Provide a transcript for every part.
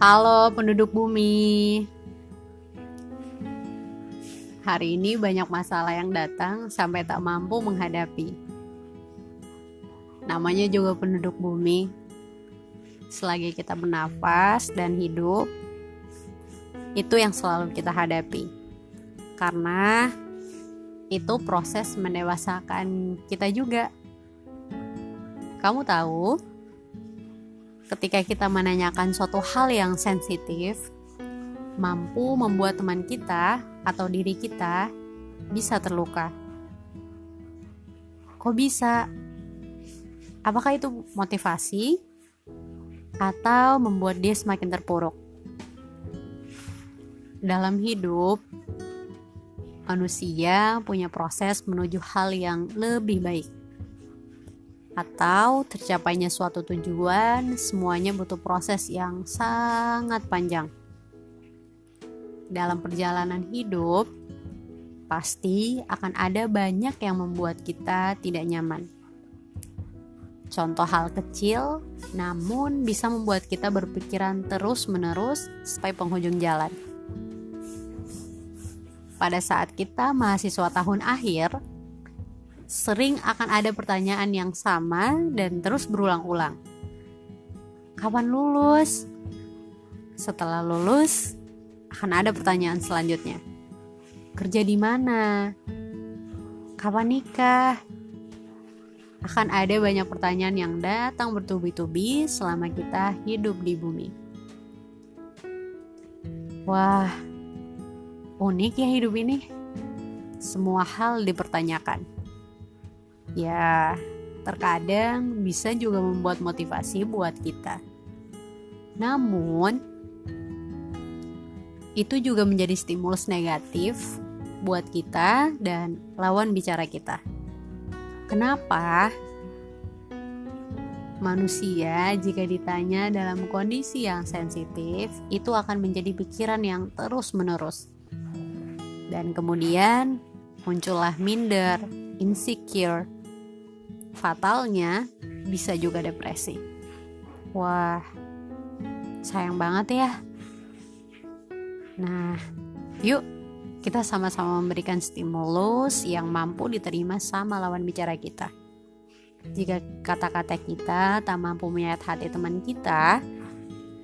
Halo penduduk bumi. Hari ini banyak masalah yang datang sampai tak mampu menghadapi. Namanya juga penduduk bumi. Selagi kita bernafas dan hidup, itu yang selalu kita hadapi. Karena itu proses mendewasakan kita juga. Kamu tahu, ketika kita menanyakan suatu hal yang sensitif, mampu membuat teman kita atau diri kita bisa terluka. Kok bisa? Apakah itu motivasi atau membuat dia semakin terpuruk? Dalam hidup, manusia punya proses menuju hal yang lebih baik atau tercapainya suatu tujuan, semuanya butuh proses yang sangat panjang. Dalam perjalanan hidup, pasti akan ada banyak yang membuat kita tidak nyaman. Contoh hal kecil, namun bisa membuat kita berpikiran terus-menerus sampai penghujung jalan. Pada saat kita mahasiswa tahun akhir, sering akan ada pertanyaan yang sama dan terus berulang-ulang. Kapan lulus? Setelah lulus, akan ada pertanyaan selanjutnya. Kerja di mana? Kapan nikah? Akan ada banyak pertanyaan yang datang bertubi-tubi selama kita hidup di bumi. Wah, unik ya hidup ini. Semua hal dipertanyakan ya terkadang bisa juga membuat motivasi buat kita. Namun, itu juga menjadi stimulus negatif buat kita dan lawan bicara kita. Kenapa? Manusia jika ditanya dalam kondisi yang sensitif, itu akan menjadi pikiran yang terus-menerus. Dan kemudian muncullah minder, insecure, fatalnya bisa juga depresi. Wah, sayang banget ya. Nah, yuk kita sama-sama memberikan stimulus yang mampu diterima sama lawan bicara kita. Jika kata-kata kita tak mampu menyayat hati teman kita,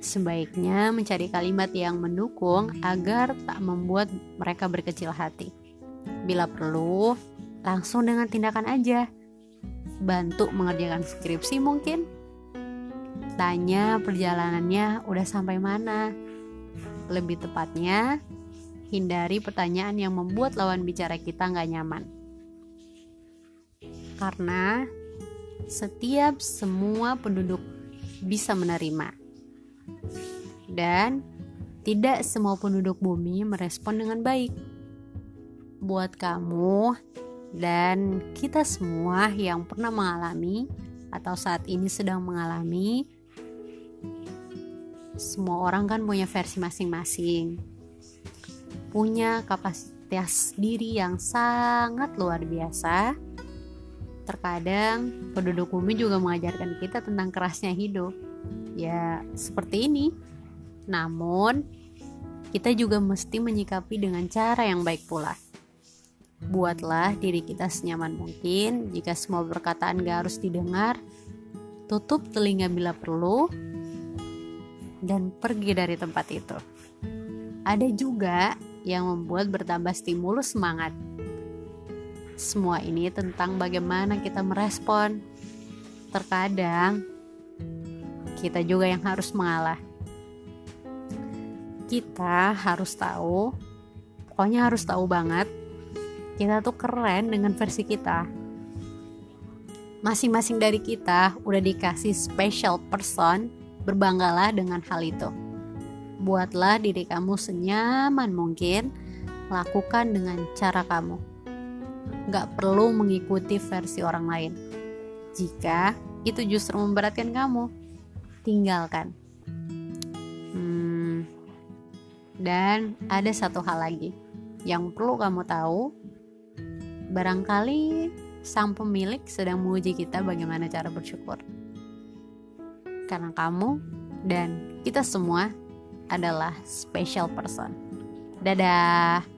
sebaiknya mencari kalimat yang mendukung agar tak membuat mereka berkecil hati. Bila perlu, langsung dengan tindakan aja bantu mengerjakan skripsi mungkin. Tanya perjalanannya udah sampai mana. Lebih tepatnya hindari pertanyaan yang membuat lawan bicara kita nggak nyaman. Karena setiap semua penduduk bisa menerima. Dan tidak semua penduduk bumi merespon dengan baik. Buat kamu dan kita semua yang pernah mengalami atau saat ini sedang mengalami semua orang kan punya versi masing-masing. Punya kapasitas diri yang sangat luar biasa. Terkadang penduduk bumi juga mengajarkan kita tentang kerasnya hidup. Ya seperti ini. Namun kita juga mesti menyikapi dengan cara yang baik pula Buatlah diri kita senyaman mungkin. Jika semua perkataan gak harus didengar, tutup telinga bila perlu, dan pergi dari tempat itu. Ada juga yang membuat bertambah stimulus semangat. Semua ini tentang bagaimana kita merespon. Terkadang kita juga yang harus mengalah. Kita harus tahu, pokoknya harus tahu banget kita tuh keren dengan versi kita. Masing-masing dari kita udah dikasih special person berbanggalah dengan hal itu. Buatlah diri kamu senyaman mungkin lakukan dengan cara kamu. Gak perlu mengikuti versi orang lain. Jika itu justru memberatkan kamu tinggalkan. Hmm, dan ada satu hal lagi yang perlu kamu tahu Barangkali sang pemilik sedang menguji kita bagaimana cara bersyukur. Karena kamu dan kita semua adalah special person. Dadah.